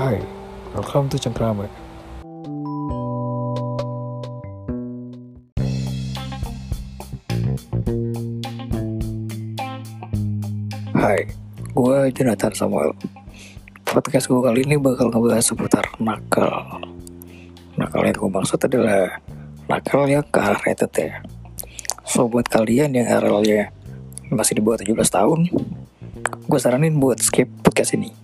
Hai, welcome to Cengkrama. Hai, gue Jonathan Samuel. Podcast gue kali ini bakal ngebahas seputar nakal. Nakal yang gue maksud adalah nakal yang ke arah rated ya. So buat kalian yang RL-nya masih di bawah 17 tahun, gue saranin buat skip podcast ini.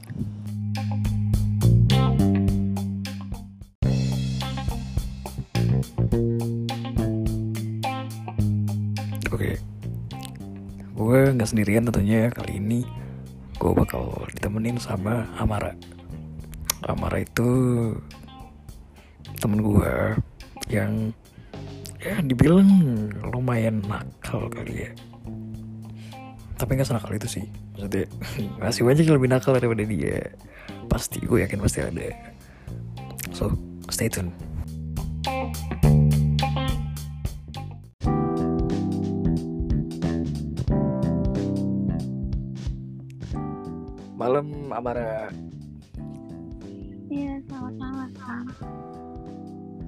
Sendirian tentunya kali ini gue bakal ditemenin sama Amara. Amara itu temen gue yang ya dibilang lumayan nakal kali ya. Tapi nggak senakal itu sih, maksudnya masih banyak yang lebih nakal daripada dia. Pasti gue yakin pasti ada. So stay tune. Malam Amara. Iya, sama-sama.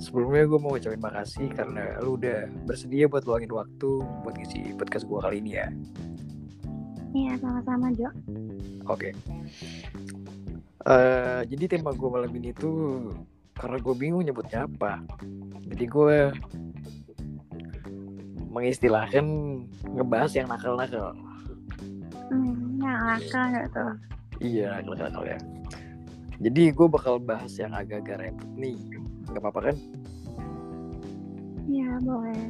Sebelumnya gue mau ucapin makasih karena lu udah bersedia buat luangin waktu buat ngisi podcast gue kali ini ya. Iya, sama-sama Jo. Oke. Eh, jadi tema gue malam ini tuh karena gue bingung nyebutnya apa. Jadi gue mengistilahkan ngebahas yang nakal-nakal. Hmm, yang nakal nggak Iya, nakal-nakal ya. Jadi gue bakal bahas yang agak-agak repot nih. Gak apa-apa kan? Iya, boleh.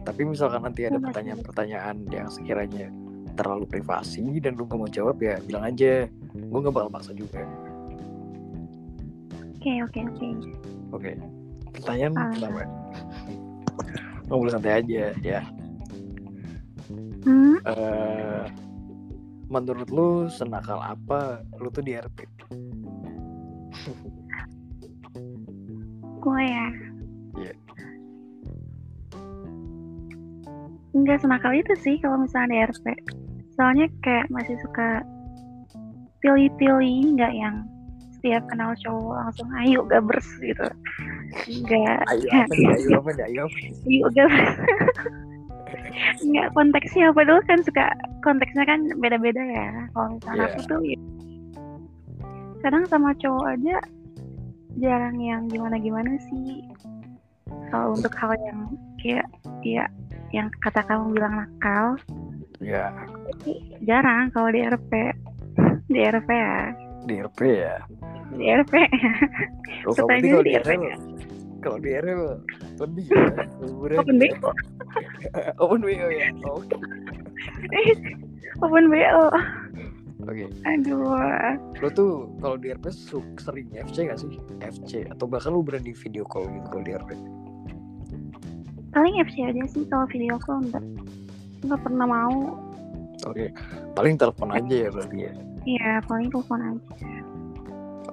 Tapi misalkan nanti ada Iya, pertanyaan-pertanyaan yang sekiranya terlalu privasi dan lu gak mau jawab ya bilang aja. Gue gak bakal maksa juga. Oke, oke, oke. Oke. Pertanyaan Ah. pertama. Ngobrol santai aja ya. Hmm, Eh, menurut lu senakal apa lu tuh di RP? gue ya. Iya. Nggak senakal itu sih kalau misalnya di RP. Soalnya kayak masih suka pilih-pilih, nggak yang setiap kenal cowok langsung ayo gabers gitu. Nggak, Ayo apa? Ayo apa? Ayo ayo gabers. Nggak konteksnya apa dulu kan suka konteksnya kan beda-beda ya. Kalau misalnya Iya. aku tuh ya, kadang sama cowok aja jarang yang gimana-gimana sih. Kalau untuk hal yang kayak ya yang kata kamu bilang nakal Ya, tapi jarang kalau di RP di RP ya. Di RP ya. di RP Oh, kalau di RP RL, kalau di RL lebih ya. open. BO Open BO ya. Oh, open BO Oke. aduh Lo tuh kalau di RP sering FC gak sih? FC atau bahkan lu berani video call gitu kalau di RP? paling FC aja sih kalau video call enggak nggak pernah mau Oke. Paling telepon aja ya berarti ya. Iya, paling telepon aja.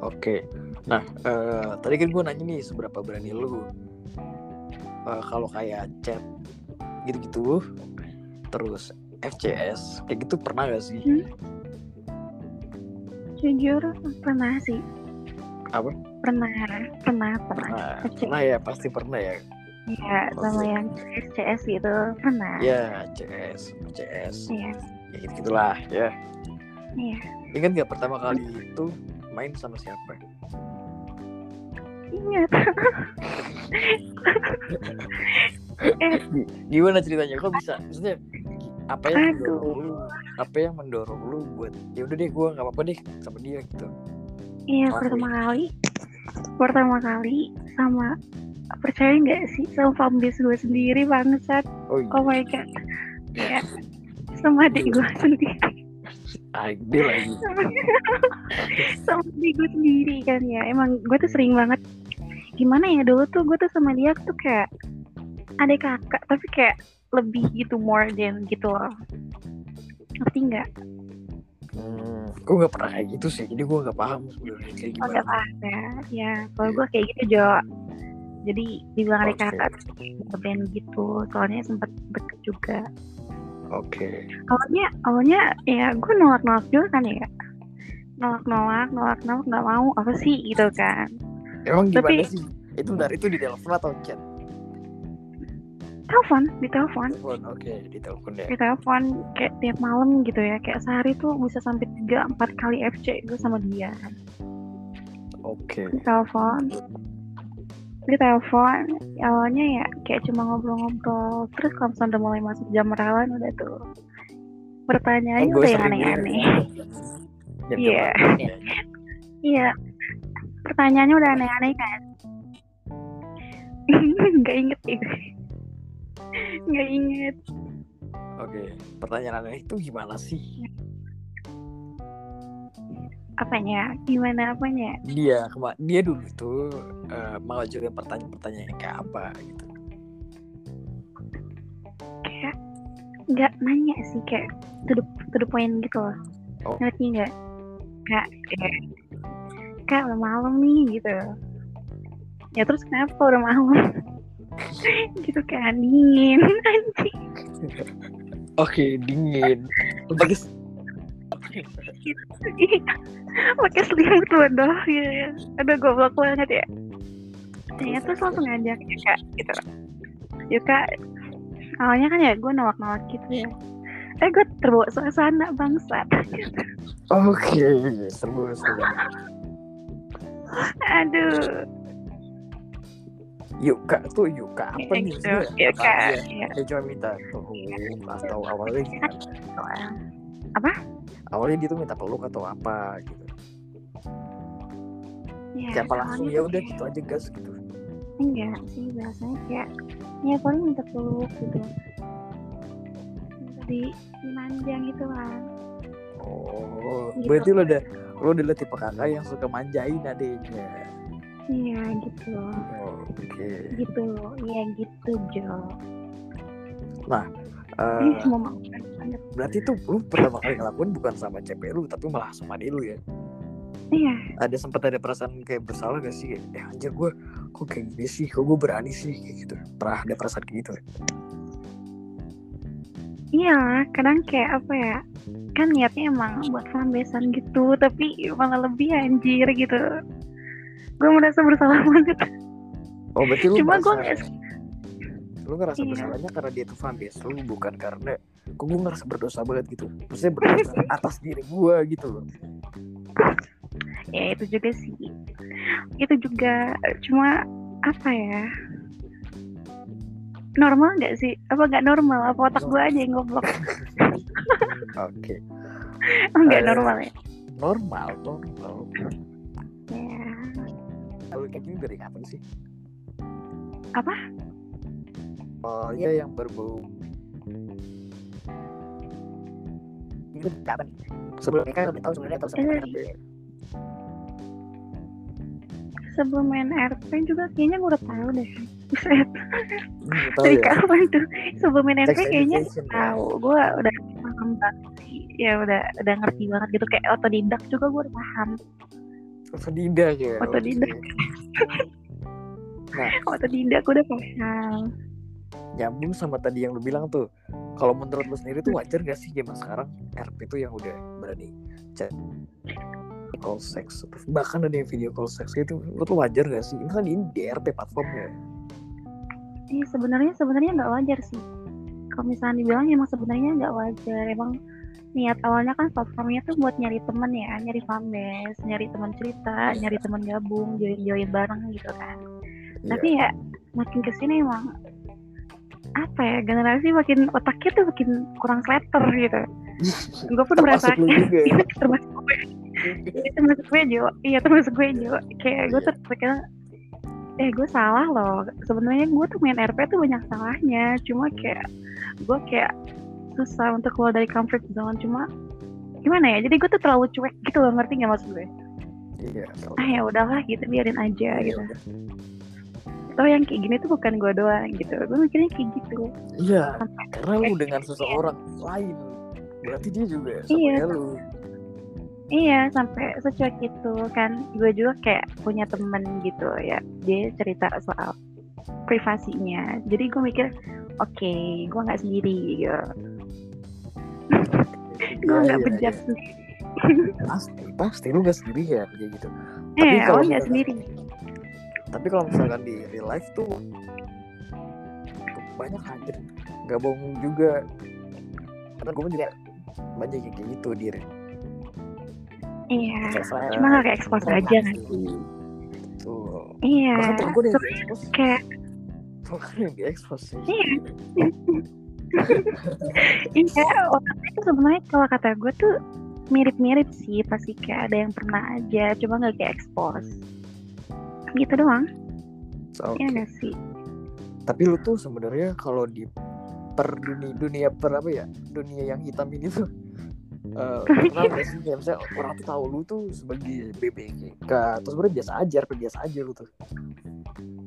Oke. Nah, eh, tadi kan gue nanya nih seberapa berani lu eh, kalau kayak chat gitu-gitu, terus FCS kayak gitu pernah gak sih? Hmm? Jujur, pernah sih. Apa? Pernah, pernah, pernah. Pernah. FCS. Pernah ya, pasti pernah ya. Iya, sama yang SCS gitu, pernah. Ya, CS, CS, Iya, ya gitu gitulah ya. iya. Ingat gak pertama kali itu main sama siapa? Ingat. eh, Gi- Gimana ceritanya? Kok bisa? Maksudnya apa yang Aduh. mendorong lu? Apa yang mendorong lu buat ya udah deh gue nggak apa-apa deh sama dia gitu. iya pertama kali. Pertama kali sama percaya nggak sih sama fanbase gue sendiri bangsat. Oh iya, Oh my god. Iya. Sama adik gue sendiri. ide lagi. sama gue sendiri kan ya emang gue tuh sering banget gimana ya dulu tuh gue tuh sama dia tuh kayak adik kakak tapi kayak lebih gitu more than gitu loh. Ngerti nggak? Hmm, gue nggak pernah kayak gitu sih, jadi gue nggak paham sebenarnya kayak oh gimana. gak paham ya? Ya kalau gue kayak gitu Jo. Jadi dibilang adik Oke. kakak ngeband gitu. Soalnya sempet deket juga. Oke. awalnya awalnya ya gue nolak nolak juga kan ya? Nolak nolak nolak nolak nggak mau. Apa sih? Gitu kan Emang gimana Tapi- sih? Itu dari itu di telepon atau chat? telepon di telepon Telepon, oke, di telepon ya. di telepon kayak tiap malam gitu ya kayak sehari tuh bisa sampai tiga empat kali FC gue sama dia Oke. di telepon di telepon awalnya ya kayak cuma ngobrol-ngobrol terus kalau misalnya udah mulai masuk jam merawan udah tuh pertanyaannya Oh, udah gue yang aneh-aneh Iya. ya. iya pertanyaannya udah aneh-aneh kan nggak inget gue. nggak inget Oke, pertanyaan aneh itu gimana sih? apanya gimana apanya Dia kema dia dulu tuh eh, mengajukan pertanyaan-pertanyaan kayak apa gitu. kayak nggak nanya sih kayak to the, to the point gitu loh Oh. ngerti nggak kayak kak udah malam nih gitu. Ya terus kenapa udah malam? Gitu kan dingin anjing. Oke, dingin. Bagus. Iya, pakai selimut bodoh ya aduh goblok banget ya. Ya terus langsung ngajak ya kak gitu. Ya kak awalnya kan ya gue nolak-nolak gitu ya. Eh gue terbawa suasana bangsat. Oke, seru seru. Aduh Yuk kak tuh yuk kak apa nih? gitu. Apa kak ya Dia cuma minta peluk atau awalnya gimana? Apa? Awalnya dia tuh minta peluk atau apa gitu. ya Siapa langsung ya udah gitu aja gas gitu. enggak sih biasanya kayak ya paling minta peluk gitu minta di dimanjang gitu kan Oh, Gitu. berarti lo udah lo udah tipe kakak yang suka manjain adiknya. iya gitu Oke. gitu iya gitu Jo Eh, ini semua banget berarti tuh lu pertama kali ngelakuin bukan sama cewek lu tapi malah sama adik lu ya. iya Ada sempat ada perasaan kayak bersalah gak sih? Eh anjir gue kok kayak gini sih? Kok gue berani sih kayak gitu? Pernah ada perasaan kayak gitu? ya? iya kadang kayak apa ya kan niatnya emang buat fambesan gitu tapi malah lebih anjir gitu. Gue merasa bersalah banget. Oh berarti lu Cuma gua merasa lu ngerasa Iya. bersalahnya karena dia tuh fanbase lu bukan karena kok gue ngerasa berdosa banget gitu. Maksudnya berdosa atas diri gue gitu loh. Ya itu juga sih. Itu juga cuma apa ya? Normal nggak sih? Apa nggak normal? Apa otak gue aja yang goblok oke. Oh, nggak Eh. normal ya? normal normal. Ya. Kalau kayak gini dari kapan sih? Apa? oh iya yang berbau itu kapan? Sebelumnya kan udah tahu sebenarnya atau sebelum Eh. Sebelum main RP juga kayaknya gue udah tahu deh. Buset, Hmm, tahu dari ya? kapan tuh? Sebelum main RP kayaknya ya. tahu. Gue udah paham sih ya udah udah ngerti banget gitu. Kayak otodidak juga gue udah paham. Otodidak ya? Otodidak. oke. otodidak gue udah paham. Nyambung sama tadi yang lu bilang tuh kalau menurut lu sendiri tuh wajar gak sih zaman sekarang RP tuh yang udah berani chat call sex? Bahkan ada yang video call sex gitu lu wajar gak sih? Ini kan ini di RP platformnya Iya sebenarnya sebenarnya nggak wajar sih. Kalau misalnya dibilang emang sebenarnya nggak wajar. Emang niat awalnya kan platformnya tuh buat nyari temen ya, nyari fanbase, nyari teman cerita, nyari teman gabung, join join bareng gitu kan. Iya. Tapi ya makin ke sini emang apa ya generasi makin otaknya tuh makin kurang sleter gitu. Gue pun juga ya? termasuk gue, Iya, termasuk gue Jo, iya termasuk gue Jo. Kayak gue tuh terkadang eh gue salah loh. Sebenarnya gue tuh main RP tuh banyak salahnya. Cuma kayak gue kayak susah untuk keluar dari comfort zone. Cuma gimana ya? Jadi gue tuh terlalu cuek gitu loh. Ngerti nggak maksud gue? Iya ah ya udahlah gitu biarin aja Iya, gitu. udah. oh yang kayak gini tuh bukan gue doang gitu. Gue mikirnya kayak gitu. Iya karena lu dengan seseorang lain berarti dia juga sama Iya. lu iya sampai secuek itu kan. Gue juga kayak punya temen gitu ya. Dia cerita soal privasinya. Jadi gue mikir oke gue nggak sendiri gitu. Gue Iya, nggak iya, bejat iya. sendiri. Pasti pasti. Lu gak sendirian kayak gitu. Tapi Eh, kalau oh nggak sendiri. tapi kalau misalkan di real life tuh banyak anjir. Nggak bohong juga. Karena gue juga banyak yang kayak gitu di real Iya. Cuma nggak kayak expose aja kan. tuh Iya. bahkan gue udah expose. kayak bahkan yang di expose sih. Iya. iya orangnya tuh sebenarnya kalau kata gue tuh mirip-mirip sih pasti kayak ada yang pernah aja cuma nggak kayak expose. Gitu doang. So, ya nggak sih? Tapi lu tuh sebenarnya kalau di per dunia dunia per apa ya? Dunia yang hitam ini tuh pernah nggak sih kayak misalnya orang tuh tahu lu tuh sebagai BBGK terus sebenarnya biasa aja RP biasa aja lu tuh.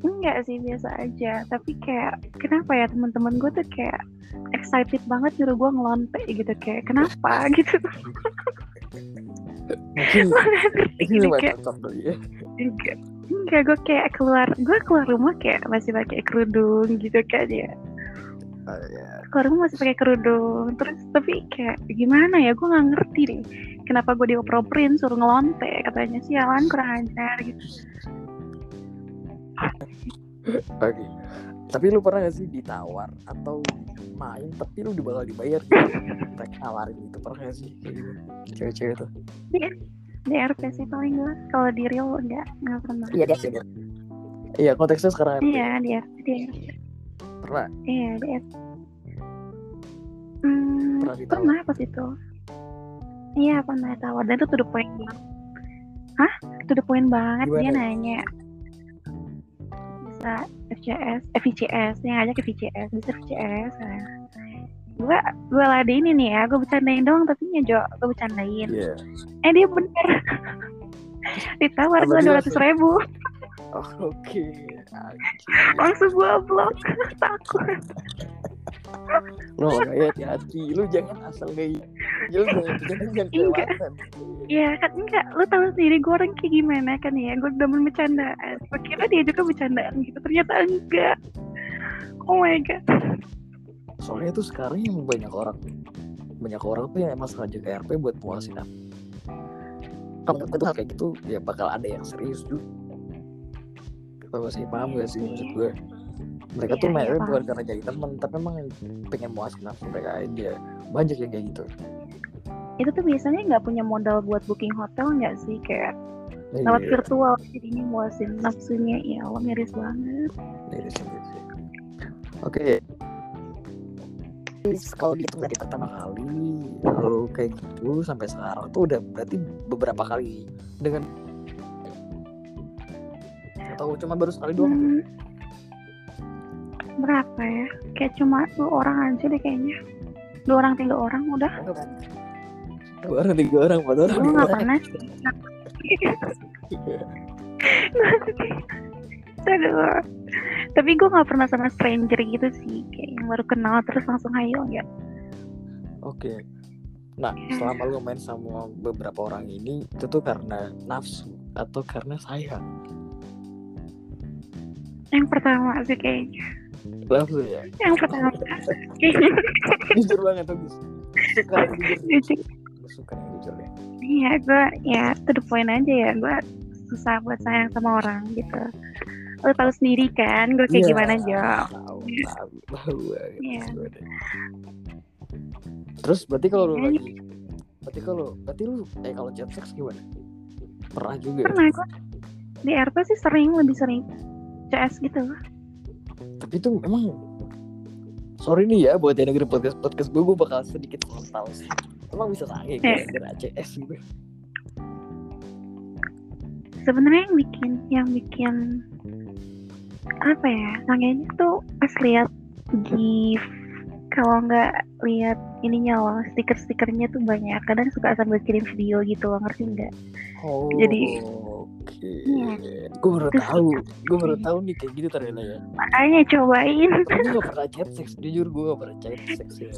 Enggak sih biasa aja. Tapi kayak kenapa ya teman-teman gue tuh kayak excited banget nyuruh gue ngelonte gitu kayak kenapa? gitu. Mungkin ini kayak ya. Enggak enggak gue kayak keluar gue keluar rumah kayak masih pakai kerudung gitu kan ya. Ah, ya. Keluar rumah masih pakai kerudung. Terus tapi kayak gimana ya? Gue nggak ngerti deh kenapa gue dioper-operin suruh ngelonte katanya sialan kurang ajar gitu. Oke. Tapi lu pernah gak sih ditawar atau main tapi lu bakal dibayar? Gitu? Mereka nawarin gitu pernah gak sih? Cewek-cewek tuh. di RP sih paling gue kalau di real enggak nggak pernah. Iya dia sih. Iya konteksnya sekarang iya di RP pernah? Iya di RP hmm, Pernah pernah pas itu. Iya pernah tawar dan itu tuh the point banget. Hah? To the point banget dia Gimana? nanya. Bisa FCS eh VCS yang aja ke VCS bisa VCS nah. gue gue ladenin nih ya. Gue bercandain doang tapi nya Jo. Gue bercandain. Iya. eh dia bener. Ditawar gue dia dua ratus ribu. Oh, Oke. Anjir. langsung gue blok. Takut Lu makanya hati-hati. Lu jangan asal gaya. Lu jangan jangan jangan Enggak. kelewatan. Iya kan enggak, lu tahu sendiri gue orang kayak gimana kan ya, gue demen bercandaan. Gue kira dia juga bercandaan gitu, ternyata enggak. Oh my god. Soalnya tuh sekarang yang banyak orang banyak orang tuh yang emang sengaja ke RP buat puasin apa. Kalau hal kayak gitu ya bakal ada yang serius juga. Kita masih paham gak sih maksud gue? Mereka tuh Iya, mainnya iya, bukan karena jadi temen, tapi emang pengen muasin nafsu mereka aja. Banyak yang kayak gitu. Itu tuh biasanya nggak punya modal buat booking hotel nggak sih kayak lewat Iya, virtual jadinya muasin nafsunya ya Allah miris banget. dari sini sih. Oke. Terus Kalau dihitung dari pertama kali lalu kayak gitu sampai sekarang tuh udah berarti beberapa kali dengan atau cuma baru sekali doang Hmm. Berapa ya? Kayak cuma dua orang aja deh kayaknya. Dua orang tiga orang udah. Enggak, dua orang tiga orang empat orang Gue nggak orang pernah. Aduh. Tapi gue nggak pernah sama stranger gitu sih, kayak yang baru kenal terus langsung hayo ya. oke nah selama lu main sama beberapa orang ini itu tuh karena nafsu atau karena sayang Yang pertama sih kayaknya. Nafsu ya Yang pertama. jujur banget tuh suka yang jujur suka yang jujur ya Iya, gue ya to the point aja ya. Gue susah buat sayang sama orang gitu. Lo tahu sendiri kan, gue kayak Iya, gimana Jo? tahu tahu tahu banget Iya. terus berarti kalau lu Iya. lagi berarti kalau berarti lu eh kalau chat seks gimana pernah juga ya? Pernah gue di RP sih sering, lebih sering CS gitu. Tapi itu emang sorry nih ya buat yang dengerin podcast podcast gue gue bakal sedikit frontal sih emang bisa sange Eh. gara-gara CS gitu Sebenarnya yang bikin, yang bikin apa ya? Sangenya tuh pas lihat GIF kalau nggak lihat ininya loh stiker-stikernya tuh banyak kadang suka sambil kirim video gitu loh ngerti nggak oh Jadi- Iya. gue baru tahu gue baru tahu nih kayak gitu ternyata ya. Makanya cobain. Gue gak pernah chat seks jujur gue gak pernah chat seks ya.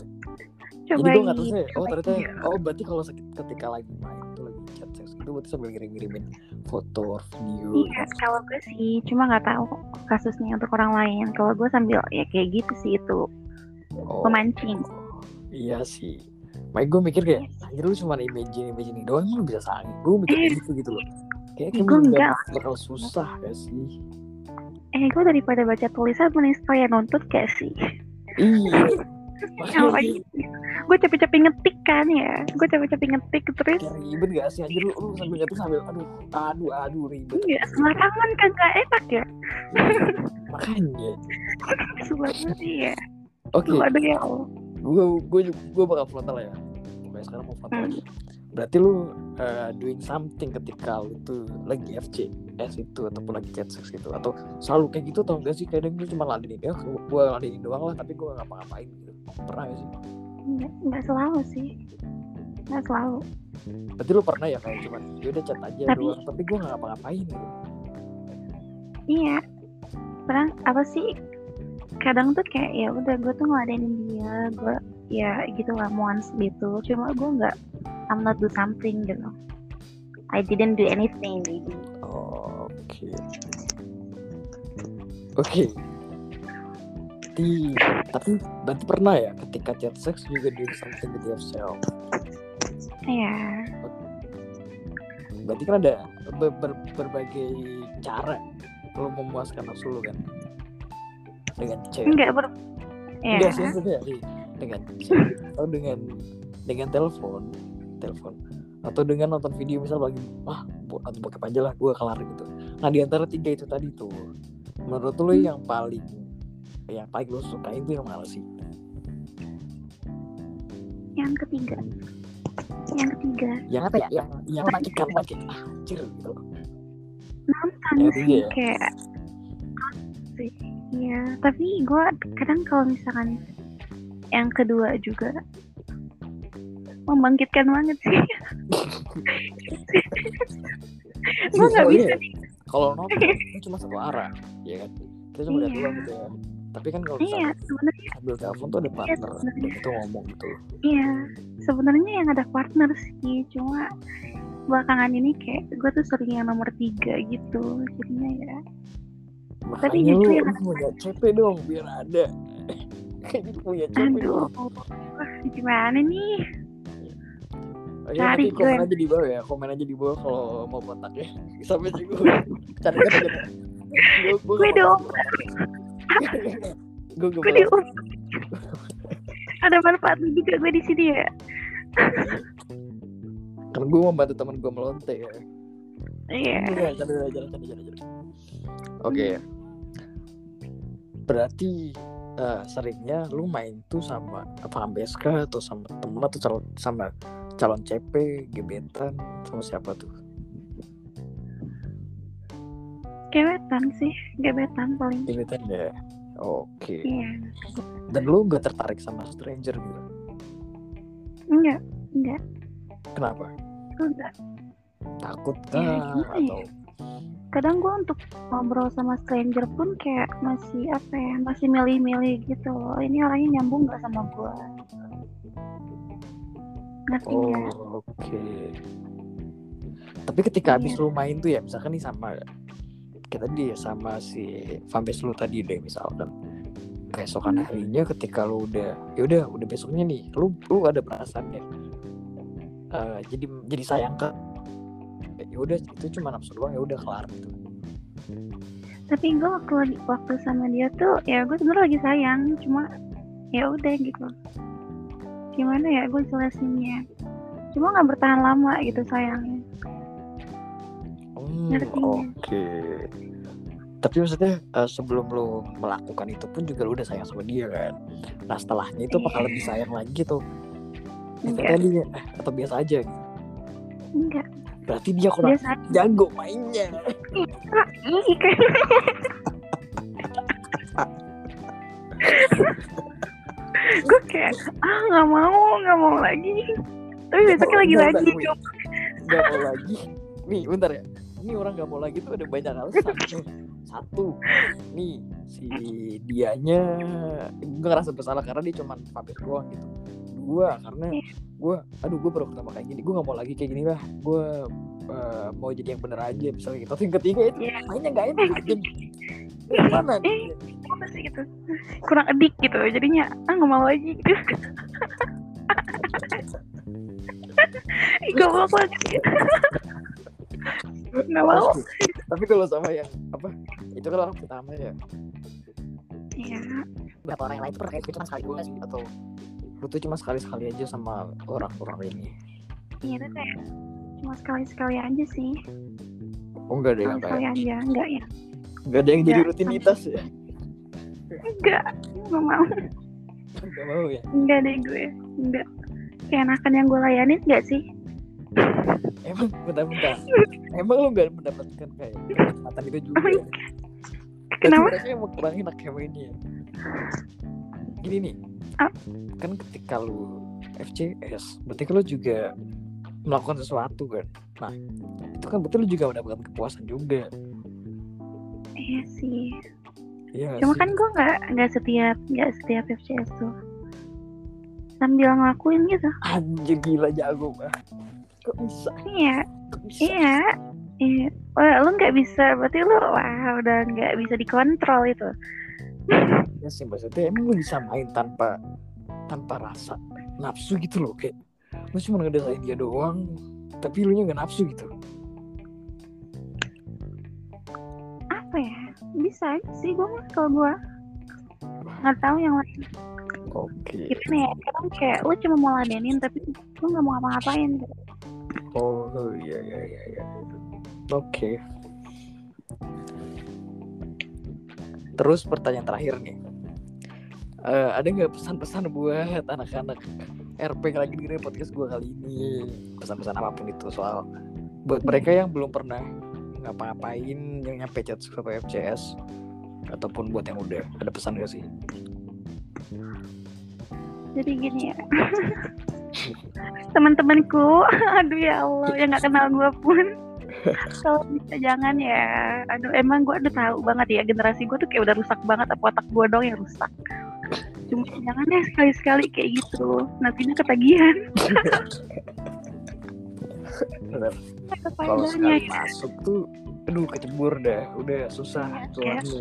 Jadi cobain gue gak tahu sih, oh ternyata, oh berarti kalau sek- ketika lagi main tuh lagi chat seks itu berarti sambil ngirim-ngirimin foto, video. iya kalau gue sih cuma nggak tahu kasusnya untuk orang lain. Kalau gue sambil ya kayak gitu sih itu. Oh, memancing. Iya sih. Makanya gue mikir kayak anjir lu cuma imagine imagine doang emang lu bisa sange gue mikir gitu gitu loh kayak Gue kayak enggak. bakal susah gak sih. Eh gue daripada baca tulisan mending sekalian nuntut gak sih? iya. Lagi gue capek-capek ngetik kan ya. Gue capek-capek ngetik terus. Kayak ribet gak sih? Anjir lu, lu sambil ngetik sambil aduh aduh aduh ribet. Iya, sembarangan kagak enak ya. Makanya. Sembarangan iya. Oke. Lu ada ya Allah. Gue gue gue bakal frontal ya. Pokoknya sekarang mau frontal Hmm. Berarti lu uh, doing something ketika lu tuh lagi FCS itu ataupun lagi chat sex gitu. Atau selalu kayak gitu tau gak sih? Kadang gue cuma ladenin ya gue ladenin doang lah tapi gue gak ngapa-ngapain gitu. Pernah gak sih? Enggak, enggak selalu sih. Enggak selalu. Berarti lu pernah ya kayak cuma ya udah chat aja Tapi- doang tapi gue gak ngapa-ngapain gitu. Iya. Kadang apa sih? Kadang tuh kayak ya udah gue tuh ngeladenin dia Gue ya gitu lah once gitu. Cuma gue nggak I'm not do something gitu I didn't do anything baby Oke. Oke. Di, tapi berarti pernah ya ketika chat sex juga doing something with yourself. Iya Berarti kan ada ber- ber- berbagai cara lo memuaskan nafsu lo kan. Dengan cewek. Enggak ber Iya Enggak sih maksudnya sih. Dengan cewek atau dengan dengan telepon, telepon atau dengan nonton video misal lagi ah nonton bokep aja lah gue kelar gitu. Nah di antara tiga itu tadi tuh menurut lo yang paling yang paling lo suka itu yang mana sih? Yang ketiga Yang ketiga Yang apa ya? Yang yang menyakitkan lagi anjir gitu. Nonton Yang sih ya? kayak Iya Tapi gue kadang kalau misalkan Yang kedua juga Membangkitkan banget sih Gue gak Soalnya bisa Kalau nonton cuma satu arah, ya kan? Kita cuma lihat Iya. doang gitu ya. Tapi kan kalau Iya sebenarnya sambil telepon tuh ada partner sebenarnya. dan itu ngomong gitu. Iya Sebenarnya yang ada partner sih Cuma Belakangan ini kayak Gue tuh sering yang nomor tiga gitu Jadinya ya Tapi Makanya justru yang- lu punya CP dong biar ada. Kayak gitu punya CP Aduh dong. Gimana nih Oke, Cari nanti komen gue. aja di bawah ya, komen aja di bawah kalau mau kontak ya. Sampai sih gue cari kan aja. Gue Gue dong. Gue gue Gue Ada manfaatnya juga gue di sini ya Karena gue membantu teman gue melonte ya. Iya Iya, cari cari cari cari cari. cari. Oke. Berarti eh, seringnya lu main tuh sama apa ambeska atau sama temen atau sama calon CP, gebetan sama siapa tuh? Gebetan sih Gebetan paling Gebetan ya. Oke. Iya Dan lu gak tertarik sama stranger gitu? Enggak Enggak Kenapa? Enggak Takut Ya, gimana ya? atau Kadang gue untuk ngobrol sama stranger pun kayak masih apa ya Masih milih-milih gitu loh Ini orangnya nyambung gak sama gue Ngerti Oh, nggak? oke. Tapi ketika habis Iya. lu main tuh ya, misalkan nih sama kita dia sama si fanbase lu tadi deh misalkan keesokan Hmm. harinya ketika lu udah ya udah udah besoknya nih lu lu ada perasaannya Eh, jadi jadi sayang ke ya udah itu cuma nafsu doang ya udah kelar gitu Tapi gue waktu waktu sama dia tuh ya gue sebenarnya lagi sayang cuma ya udah gitu. Gimana ya gue jelasinnya? Cuma nggak bertahan lama gitu sayangnya. Hmm, Ngerti oke tapi maksudnya eh, sebelum lu melakukan itu pun juga lu udah sayang sama dia kan nah setelahnya itu bakal Iya. lebih sayang lagi Enggak, tadi ya, eh, atau biasa aja gitu. enggak. berarti dia kurang Biasa jago mainnya gue kayak ah nggak mau nggak mau lagi. Tapi besoknya lagi Bentar, lagi bentar, nggak. Mau lagi. Nih bentar ya. Ini orang nggak mau lagi tuh ada banyak alasan nih satu. Nih si dianya gue ngerasa bersalah karena dia cuma pamit doang gitu. Dua karena Iya. gue aduh gue baru ketemu kayak gini. Gue nggak mau lagi kayak gini lah gue eh, mau jadi yang bener aja misalnya gitu. Tapi yang ketiga itu Iya. mainnya nggak enak aja gimana? Nih apa sih gitu kurang edik gitu jadinya ah nggak mau lagi gitu Ih, goblok banget nggak mau Tapi kalau sama yang apa? Itu kan orang pertama ya. iya Berapa orang yang lain tuh pernah kayak gitu cuma sekali dua sih atau lu tuh cuma sekali-sekali aja sama orang-orang ini. iya tuh kayak cuma sekali sekali aja sih Oh enggak ada sekali yang sekali aja enggak ya enggak ada yang jadi Enggak. rutinitas ya. Enggak nggak mau Enggak mau ya. enggak deh gue enggak keenakan yang gue layanin enggak sih Emang bentar-bentar. Emang lu enggak mendapatkan kayak kesempatan itu juga. ya? Kenapa? Mereka emang kurang enak sama ini ya. Gini nih. Ah. Kan ketika lu FCS, berarti kan lu juga melakukan sesuatu kan. Nah, itu kan betul lu juga mendapatkan kepuasan juga. iya sih Iya cuma sih? kan gue nggak nggak setiap nggak setiap FCS tuh sambil ngelakuin gitu anjir gila jago banget. Kok bisa? iya Kok bisa? iya iya Wah, lu nggak bisa berarti lu wah udah nggak bisa dikontrol itu Ya sih maksudnya emang lu bisa main tanpa tanpa rasa nafsu gitu loh kayak lu cuma ngedesain dia doang tapi lu nya nggak nafsu gitu apa ya bisa sih gue mah kalau gue nggak tahu yang lain. Oke. Gimana ya kadang kayak lu cuma mau ladenin tapi lu nggak mau ngapa-ngapain. Gitu. oh iya iya iya iya. Oke. Terus pertanyaan terakhir nih. Eh, ada nggak pesan-pesan buat anak-anak RP yang lagi dengerin podcast gue kali ini? Pesan-pesan apa pun itu soal buat mereka yang belum pernah ngapa-ngapain yang nyampe chat sampai FCS ataupun buat yang udah ada pesan gak sih? Jadi gini ya. Teman-temanku aduh ya Allah yang nggak kenal gue pun. Kalau bisa jangan ya. Aduh emang gue udah tahu banget ya generasi gue tuh kayak udah rusak banget apa otak gue dong yang rusak. Cuma jangan ya sekali-sekali kayak gitu. Nantinya ketagihan kalau faedahnya sekali ya masuk tuh aduh kecebur dah udah susah Iya, keluarnya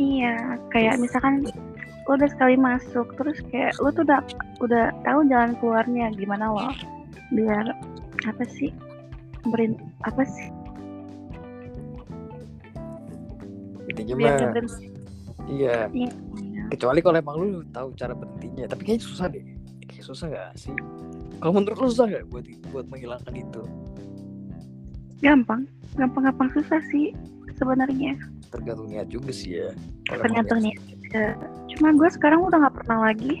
iya kayak misalkan lu udah sekali masuk terus kayak lu tuh udah udah tahu jalan keluarnya gimana loh biar apa sih berin apa sih? Intinya biar mah berhenti iya. Iya. kecuali kalau emang lu tahu cara berhentinya tapi kayaknya susah deh. Kayak susah gak sih kalau menurut lu susah gak buat buat menghilangkan itu? Gampang. Gampang-gampang susah sih sebenarnya. Tergantung niat juga sih ya. Tergantung niat- juga. Cuma gue sekarang udah nggak pernah lagi.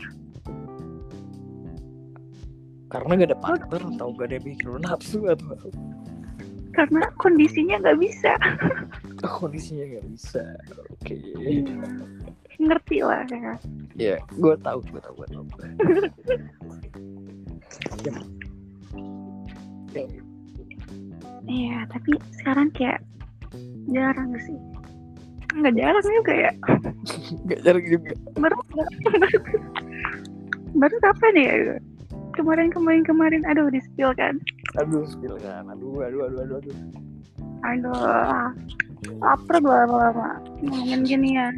Karena gak ada partner atau gak ada lu nafsu atau karena kondisinya nggak bisa. Kondisinya gak bisa. Oke. Ngerti lah ya. Ya gue tahu gue tahu gue tahu Ya, iya tapi sekarang kayak jarang sih. Nggak jarang juga ya. Gak jarang juga. Baru baru kapan ya? Kemarin kemarin kemarin aduh di spill kan. Aduh spill kan. Aduh aduh aduh aduh, aduh. aduh lapar gue lama-lama. Ngomongin ginian.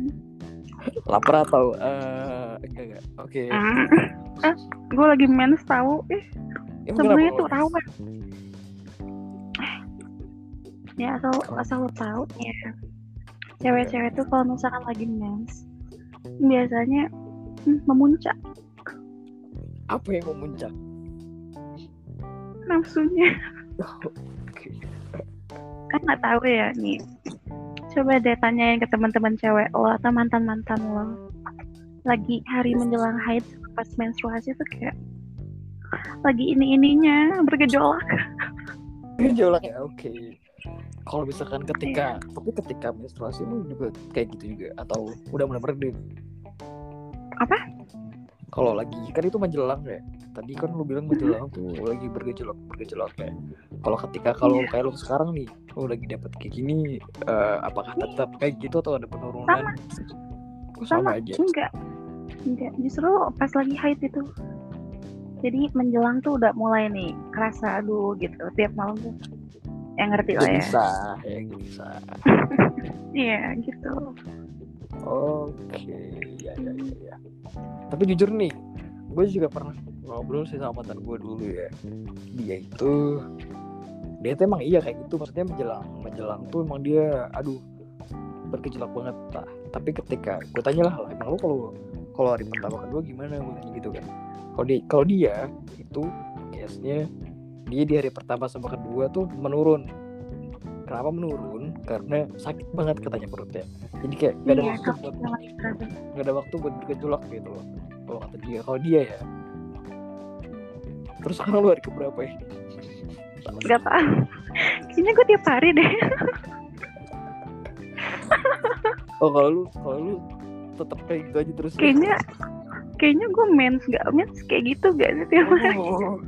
Lapar atau eh enggak enggak. Oke ah eh, gue lagi mens tahu eh Emang sebenarnya tuh rawan. Ya asal asal lo tahu ya. Cewek-cewek tuh kalau misalkan lagi mens biasanya hmm, memuncak. Apa yang memuncak? Nafsunya. Kan nggak tahu ya nih. Coba deh tanyain ke teman-teman cewek lo atau mantan mantan lo lagi hari menjelang haid pas menstruasi tuh kayak lagi ini ininya bergejolak. Gejolak ya oke. Kalau misalkan ketika tapi ketika menstruasi lu juga kayak gitu juga atau udah mulai mereda Apa? kalau lagi kan itu menjelang ya. Tadi kan lu bilang menjelang tuh lagi bergejolak bergejolak ya. Kalau ketika kalau kayak lu sekarang nih lu lagi dapet kayak gini eh, apakah tetap kayak gitu atau ada penurunan? Oh, sama, sama aja? enggak enggak justru pas lagi haid itu. Jadi menjelang tuh udah mulai nih kerasa aduh gitu tiap malam tuh. Yang ngerti lah ya. bisa. Ya bisa. Iya gitu. Oke, ya, ya, ya, ya. Tapi jujur nih, gue juga pernah ngobrol sih sama mantan gue dulu ya. Dia itu dia tuh emang iya kayak gitu. Maksudnya menjelang menjelang tuh emang dia aduh bergejolak banget lah tapi ketika gue tanya lah emang lo kalau kalau hari pertama kedua gimana gitu kan. Kalau dia kalau dia itu case nya dia di hari pertama sama kedua tuh menurun. Kenapa menurun? Karena sakit banget katanya perutnya. Jadi kayak gak ada Iya, waktu sakit buat gak ada waktu buat bergejolak gitu loh. Kalau kata dia kalau dia ya. Terus sekarang lu hari keberapa ya Gak tau. Kayaknya gue tiap hari deh. oh kalau lu kalau lu tetap kayak gitu aja terus ya? Kayaknya kayaknya gue mens gak mens kayak gitu gak sih tiap hari? oh.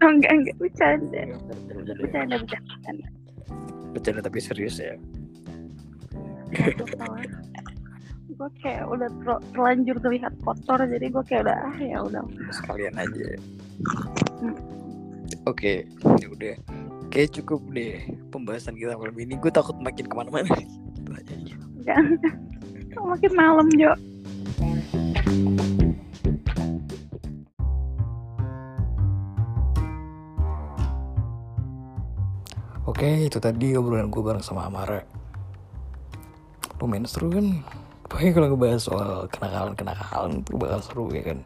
Oh, enggak enggak bercanda. Bercanda, bercanda. Bercanda bercanda. Tapi serius ya gue kayak udah ter- terlanjur terlihat kotor jadi gue kayak udah ah ya udah sekalian aja Hmm. oke ya udah Oke cukup deh pembahasan kita malam ini gue takut makin ke mana-mana Gitu aja. jangan makin malam Jo? Oke itu tadi obrolan gue bareng sama Amara. Lumayan seru kan? Pokoknya kalau ngebahas soal kenakalan-kenakalan itu bakal seru ya kan?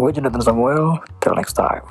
Gue Jonathan Samuel Till next time